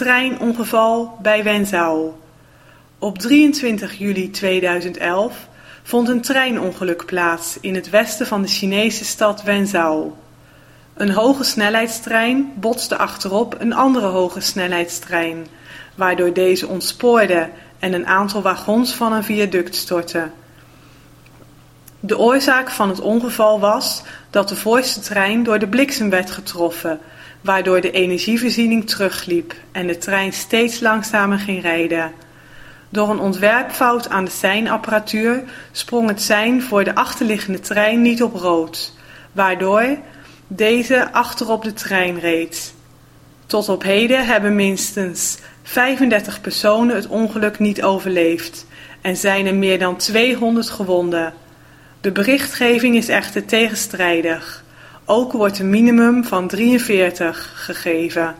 Treinongeval bij Wenzhou. Op 23 juli 2011 vond een treinongeluk plaats in het westen van de Chinese stad Wenzhou. Een hoge snelheidstrein botste achterop een andere hoge snelheidstrein, waardoor deze ontspoorde en een aantal wagons van een viaduct stortte. De oorzaak van het ongeval was dat de voorste trein door de bliksem werd getroffen, waardoor de energievoorziening terugliep en de trein steeds langzamer ging rijden. Door een ontwerpfout aan de seinapparatuur sprong het sein voor de achterliggende trein niet op rood, waardoor deze achterop de trein reed. Tot op heden hebben minstens 35 personen het ongeluk niet overleefd en zijn er meer dan 200 gewonden. De berichtgeving is echter tegenstrijdig. Ook wordt een minimum van 43 gegeven.